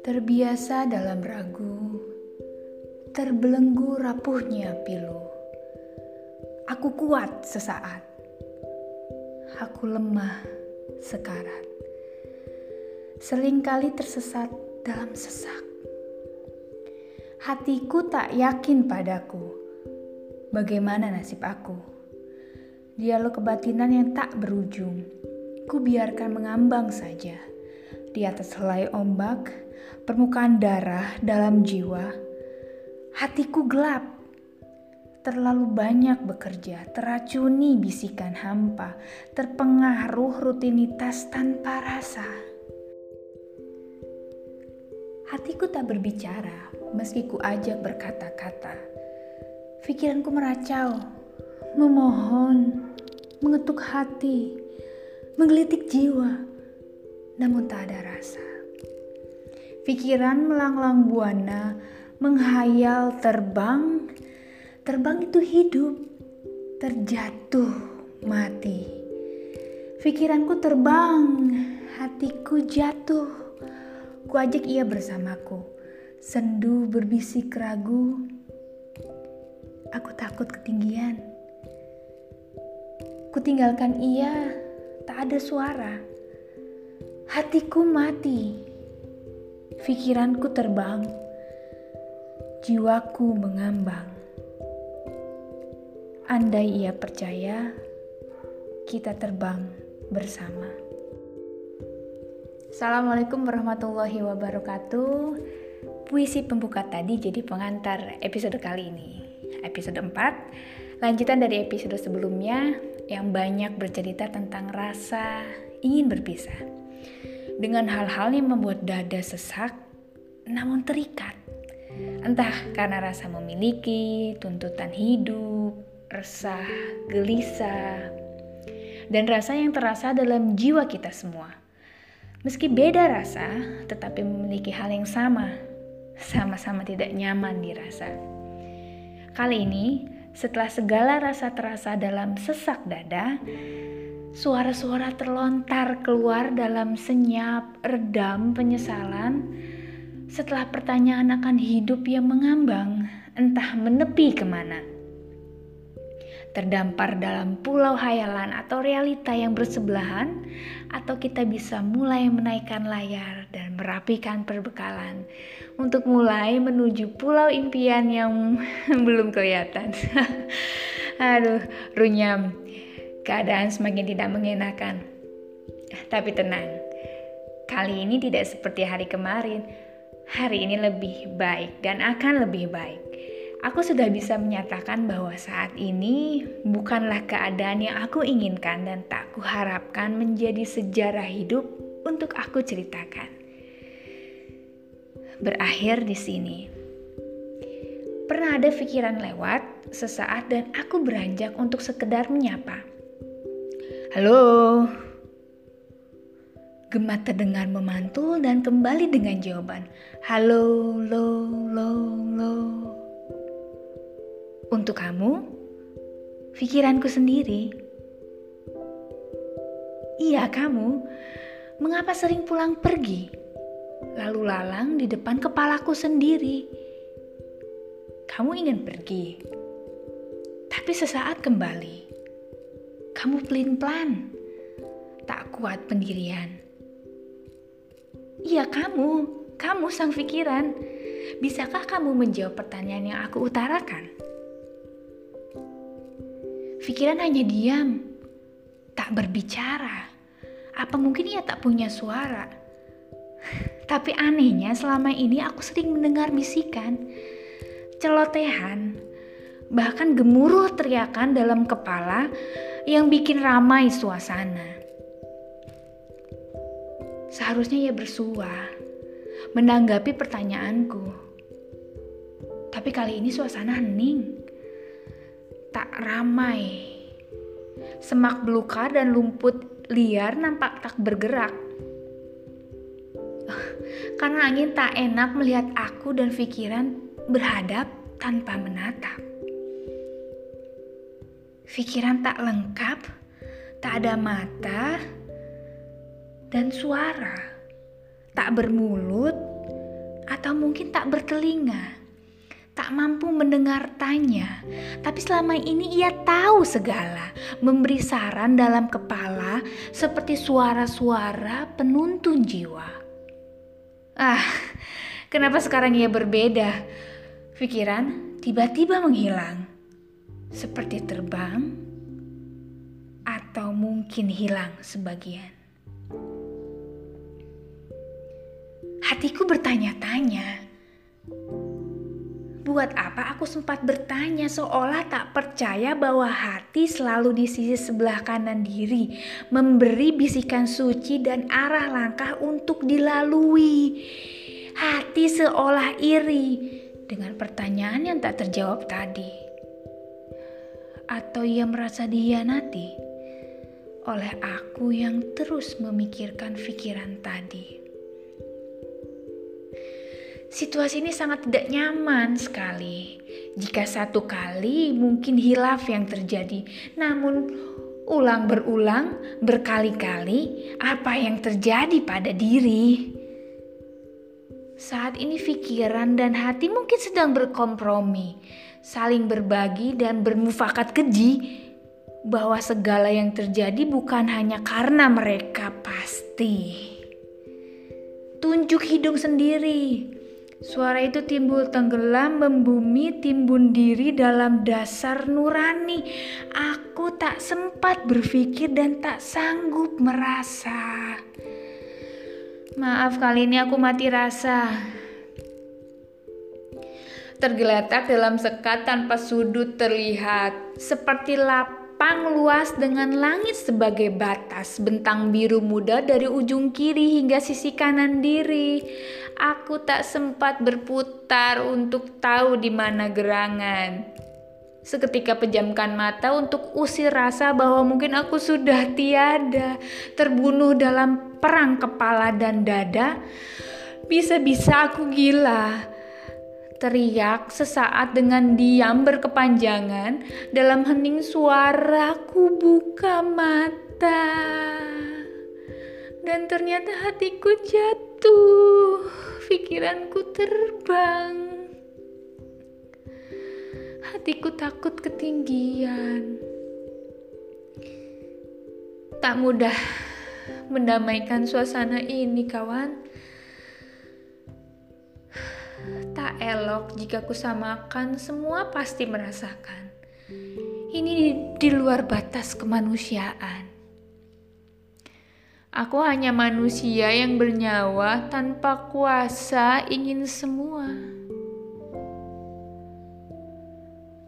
Terbiasa dalam ragu, terbelenggu rapuhnya pilu. Aku kuat sesaat, aku lemah sekarat. Seringkali tersesat dalam sesak. Hatiku tak yakin padaku. Bagaimana nasib aku? Dialog kebatinan yang tak berujung. Ku biarkan mengambang saja. Di atas helai ombak, permukaan darah dalam jiwa. Hatiku gelap. Terlalu banyak bekerja, teracuni bisikan hampa, terpengaruh rutinitas tanpa rasa. Hatiku tak berbicara, meski ku ajak berkata-kata. Pikiranku meracau, memohon, mengetuk hati, menggelitik jiwa, namun tak ada rasa. Pikiran melanglang buana, menghayal terbang, terbang itu hidup, terjatuh mati. Pikiranku terbang, hatiku jatuh Ku ajak ia bersamaku. Sendu berbisik ragu. Aku takut ketinggian. Ku tinggalkan ia, tak ada suara. Hatiku mati. Pikiranku terbang. Jiwaku mengambang. Andai ia percaya, kita terbang bersama. Assalamualaikum warahmatullahi wabarakatuh. Puisi pembuka tadi jadi pengantar episode kali ini. Episode 4, lanjutan dari episode sebelumnya yang banyak bercerita tentang rasa ingin berpisah. Dengan hal-hal yang membuat dada sesak namun terikat. Entah karena rasa memiliki, tuntutan hidup, resah, gelisah, dan rasa yang terasa dalam jiwa kita semua Meski beda rasa, tetapi memiliki hal yang sama, sama-sama tidak nyaman dirasa. Kali ini, setelah segala rasa terasa dalam sesak dada, suara-suara terlontar keluar dalam senyap, redam, penyesalan. Setelah pertanyaan akan hidup yang mengambang, entah menepi ke mana terdampar dalam pulau hayalan atau realita yang bersebelahan, atau kita bisa mulai menaikkan layar dan merapikan perbekalan untuk mulai menuju pulau impian yang belum kelihatan. Aduh, runyam. Keadaan semakin tidak mengenakan. Tapi tenang, kali ini tidak seperti hari kemarin. Hari ini lebih baik dan akan lebih baik aku sudah bisa menyatakan bahwa saat ini bukanlah keadaan yang aku inginkan dan tak kuharapkan menjadi sejarah hidup untuk aku ceritakan. Berakhir di sini. Pernah ada pikiran lewat sesaat dan aku beranjak untuk sekedar menyapa. Halo. Gemat terdengar memantul dan kembali dengan jawaban. Halo, lo, lo, lo. Untuk kamu, pikiranku sendiri. Iya, kamu. Mengapa sering pulang pergi? Lalu lalang di depan kepalaku sendiri. Kamu ingin pergi, tapi sesaat kembali. Kamu pelin-pelan, tak kuat pendirian. Iya, kamu, kamu sang pikiran. Bisakah kamu menjawab pertanyaan yang aku utarakan? Pikiran hanya diam, tak berbicara. Apa mungkin ia tak punya suara? Tapi anehnya selama ini aku sering mendengar bisikan, celotehan, bahkan gemuruh teriakan dalam kepala yang bikin ramai suasana. Seharusnya ia bersua, menanggapi pertanyaanku. Tapi kali ini suasana hening tak ramai. Semak belukar dan lumput liar nampak tak bergerak. Karena angin tak enak melihat aku dan pikiran berhadap tanpa menatap. Pikiran tak lengkap tak ada mata dan suara, tak bermulut, atau mungkin tak bertelinga, tak mampu mendengar tanya, tapi selama ini ia tahu segala, memberi saran dalam kepala seperti suara-suara penuntun jiwa. Ah, kenapa sekarang ia berbeda? Pikiran tiba-tiba menghilang, seperti terbang atau mungkin hilang sebagian. Hatiku bertanya-tanya, buat apa aku sempat bertanya seolah tak percaya bahwa hati selalu di sisi sebelah kanan diri, memberi bisikan suci dan arah langkah untuk dilalui. Hati seolah iri dengan pertanyaan yang tak terjawab tadi. Atau ia merasa dihianati? oleh aku yang terus memikirkan pikiran tadi. Situasi ini sangat tidak nyaman sekali. Jika satu kali mungkin hilaf yang terjadi, namun ulang berulang berkali-kali apa yang terjadi pada diri. Saat ini pikiran dan hati mungkin sedang berkompromi, saling berbagi dan bermufakat keji bahwa segala yang terjadi bukan hanya karena mereka pasti. Tunjuk hidung sendiri. Suara itu timbul tenggelam membumi timbun diri dalam dasar nurani. Aku tak sempat berpikir dan tak sanggup merasa. Maaf kali ini aku mati rasa. Tergeletak dalam sekat tanpa sudut terlihat, seperti lap lapang luas dengan langit sebagai batas, bentang biru muda dari ujung kiri hingga sisi kanan diri. Aku tak sempat berputar untuk tahu di mana gerangan. Seketika pejamkan mata untuk usir rasa bahwa mungkin aku sudah tiada, terbunuh dalam perang kepala dan dada. Bisa-bisa aku gila Teriak sesaat dengan diam berkepanjangan dalam hening suaraku buka mata. Dan ternyata hatiku jatuh, pikiranku terbang. Hatiku takut ketinggian. Tak mudah mendamaikan suasana ini, kawan. Tak elok jika kusamakan, semua pasti merasakan. Ini di, di luar batas kemanusiaan. Aku hanya manusia yang bernyawa tanpa kuasa ingin semua.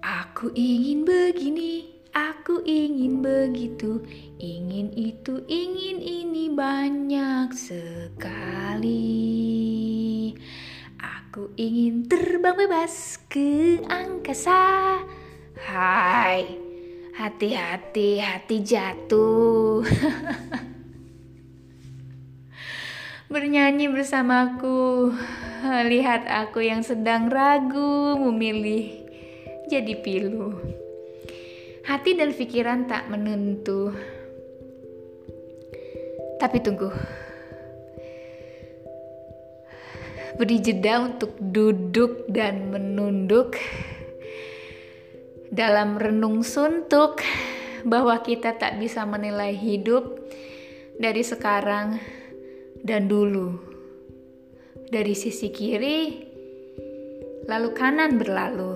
Aku ingin begini, aku ingin begitu, ingin itu, ingin ini banyak sekali. Aku ingin terbang bebas ke angkasa. Hai, hati-hati, hati jatuh. Bernyanyi bersamaku, lihat aku yang sedang ragu memilih jadi pilu. Hati dan pikiran tak menentu. Tapi tunggu, beri jeda untuk duduk dan menunduk dalam renung suntuk bahwa kita tak bisa menilai hidup dari sekarang dan dulu. Dari sisi kiri, lalu kanan berlalu.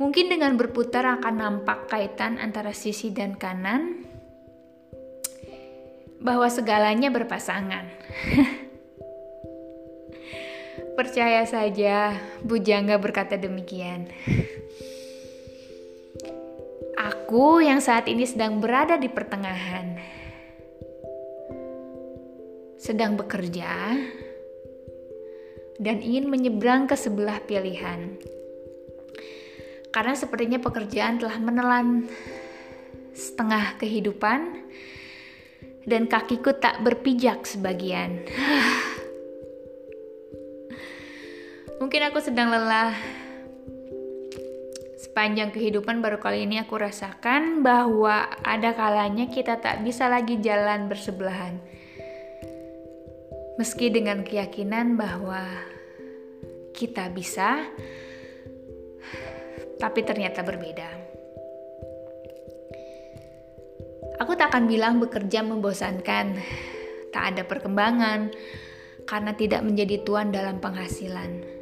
Mungkin dengan berputar akan nampak kaitan antara sisi dan kanan, bahwa segalanya berpasangan. Percaya saja, Bujangga berkata demikian. Aku yang saat ini sedang berada di pertengahan, sedang bekerja, dan ingin menyeberang ke sebelah pilihan. Karena sepertinya pekerjaan telah menelan setengah kehidupan, dan kakiku tak berpijak sebagian. Mungkin aku sedang lelah sepanjang kehidupan baru kali ini aku rasakan bahwa ada kalanya kita tak bisa lagi jalan bersebelahan. Meski dengan keyakinan bahwa kita bisa, tapi ternyata berbeda. Aku tak akan bilang bekerja membosankan, tak ada perkembangan, karena tidak menjadi tuan dalam penghasilan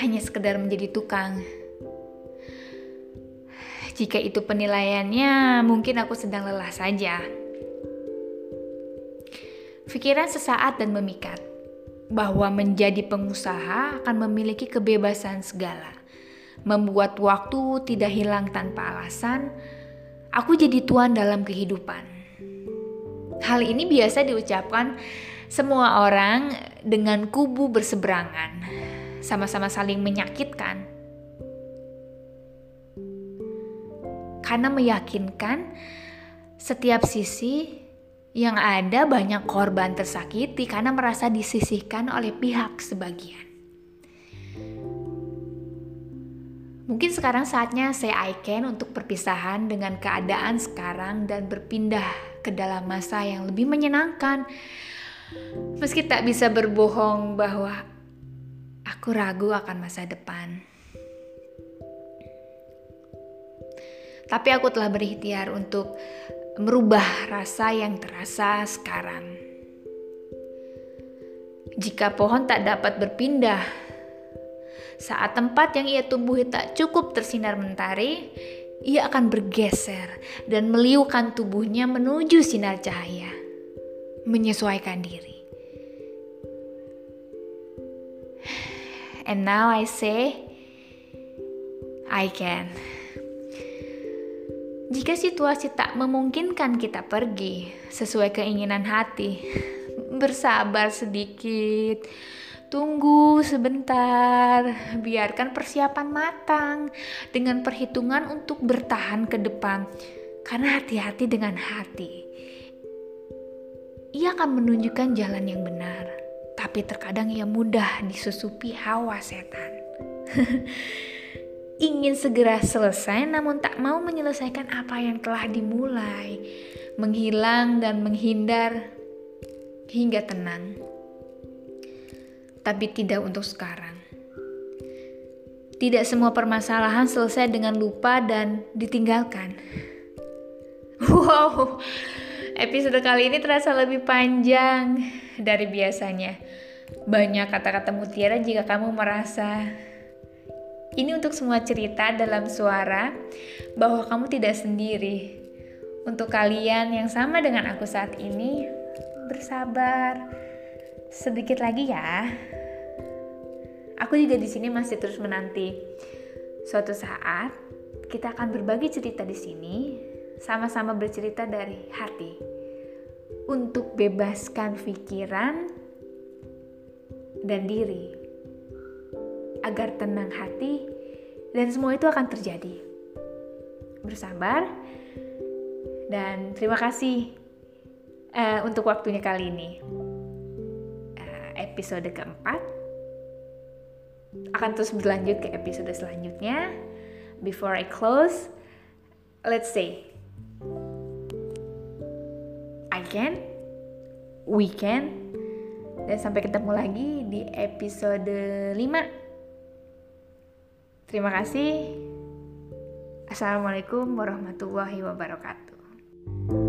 hanya sekedar menjadi tukang. Jika itu penilaiannya, mungkin aku sedang lelah saja. Pikiran sesaat dan memikat bahwa menjadi pengusaha akan memiliki kebebasan segala. Membuat waktu tidak hilang tanpa alasan, aku jadi tuan dalam kehidupan. Hal ini biasa diucapkan semua orang dengan kubu berseberangan sama-sama saling menyakitkan. Karena meyakinkan setiap sisi yang ada banyak korban tersakiti karena merasa disisihkan oleh pihak sebagian. Mungkin sekarang saatnya saya Aiken untuk perpisahan dengan keadaan sekarang dan berpindah ke dalam masa yang lebih menyenangkan. Meski tak bisa berbohong bahwa Aku ragu akan masa depan. Tapi aku telah berikhtiar untuk merubah rasa yang terasa sekarang. Jika pohon tak dapat berpindah, saat tempat yang ia tumbuhi tak cukup tersinar mentari, ia akan bergeser dan meliukan tubuhnya menuju sinar cahaya, menyesuaikan diri. And now I say, I can. Jika situasi tak memungkinkan kita pergi sesuai keinginan hati, bersabar sedikit, tunggu sebentar, biarkan persiapan matang dengan perhitungan untuk bertahan ke depan. Karena hati-hati dengan hati, ia akan menunjukkan jalan yang benar tapi terkadang ia mudah disusupi hawa setan. Ingin segera selesai namun tak mau menyelesaikan apa yang telah dimulai, menghilang dan menghindar hingga tenang. Tapi tidak untuk sekarang. Tidak semua permasalahan selesai dengan lupa dan ditinggalkan. Wow, episode kali ini terasa lebih panjang dari biasanya. Banyak kata-kata mutiara jika kamu merasa ini untuk semua cerita dalam suara bahwa kamu tidak sendiri. Untuk kalian yang sama dengan aku saat ini, bersabar sedikit lagi ya. Aku juga di sini masih terus menanti suatu saat kita akan berbagi cerita di sini, sama-sama bercerita dari hati untuk bebaskan pikiran dan diri agar tenang hati dan semua itu akan terjadi. Bersabar dan terima kasih uh, untuk waktunya kali ini. Uh, episode keempat akan terus berlanjut ke episode selanjutnya. Before I close, let's say I can, we can, dan sampai ketemu lagi di episode 5. Terima kasih. Assalamualaikum warahmatullahi wabarakatuh.